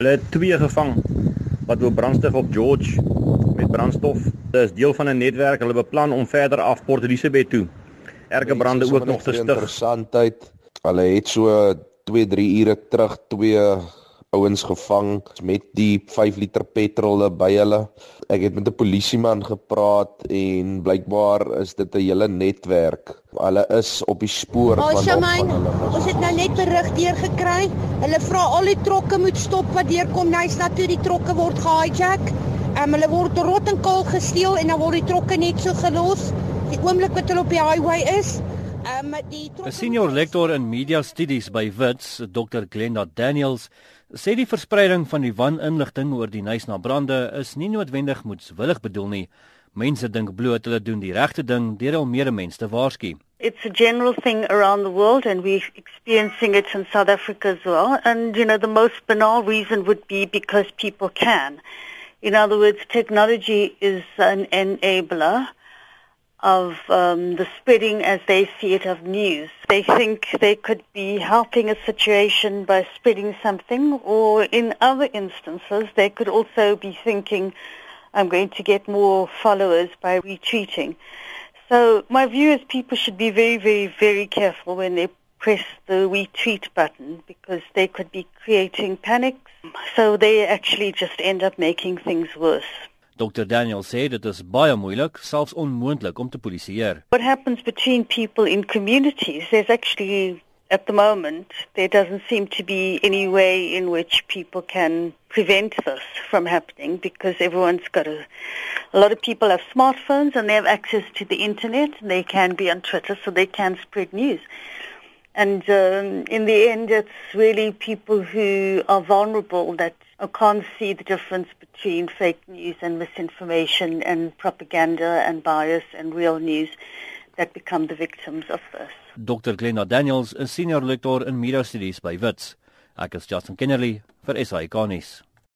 Hulle het twee gevang wat wou brandstof op George met brandstof. Dit is deel van 'n netwerk. Hulle beplan om verder af Port Elizabeth toe. Erge brande ook nog te stig. Interessantheid. Hulle het so 2-3 ure terug twee ouens gevang met die 5 liter petrol by hulle. Ek het met 'n polisieman gepraat en blykbaar is dit 'n hele netwerk. Hulle is op die spoor oh, van, van hulle. Ons het nou net berig deur gekry. Hulle vra al die trokke moet stop wat deurkom nou is na toe die trokke word gehijack. Um, hulle word rot en kaal gesteel en dan word die trokke net so gelos. Die oomblik wat hulle op die highway is, Um, 'n Senior lektor in media studies by Wits, Dr. Glenda Daniels, sê die verspreiding van die waninligting oor die Nysna brande is nie noodwendig moetswillig bedoel nie. Mense dink bloot hulle doen die regte ding deur om meer mense te waarsku. It's a general thing around the world and we're experiencing it in South Africa as well. And you know the most banal reason would be because people can. In other words, technology is an enabler of um, the spreading as they see it of news. They think they could be helping a situation by spreading something, or in other instances, they could also be thinking, I'm going to get more followers by retweeting. So my view is people should be very, very, very careful when they press the retweet button because they could be creating panics. So they actually just end up making things worse. Dr Daniel sê dit is baie moeilik, selfs onmoontlik om te polisieer. What happens between people in communities? There's actually at the moment there doesn't seem to be any way in which people can prevent this from happening because everyone's got a a lot of people have smartphones and they have access to the internet and they can be on Twitter so they can spread news. And um, in the end, it's really people who are vulnerable that can't see the difference between fake news and misinformation and propaganda and bias and real news that become the victims of this. Dr. Glenna Daniels, 'n senior lektor in media studies by Wits. Ek is Justin Kennerly vir SAK nuus.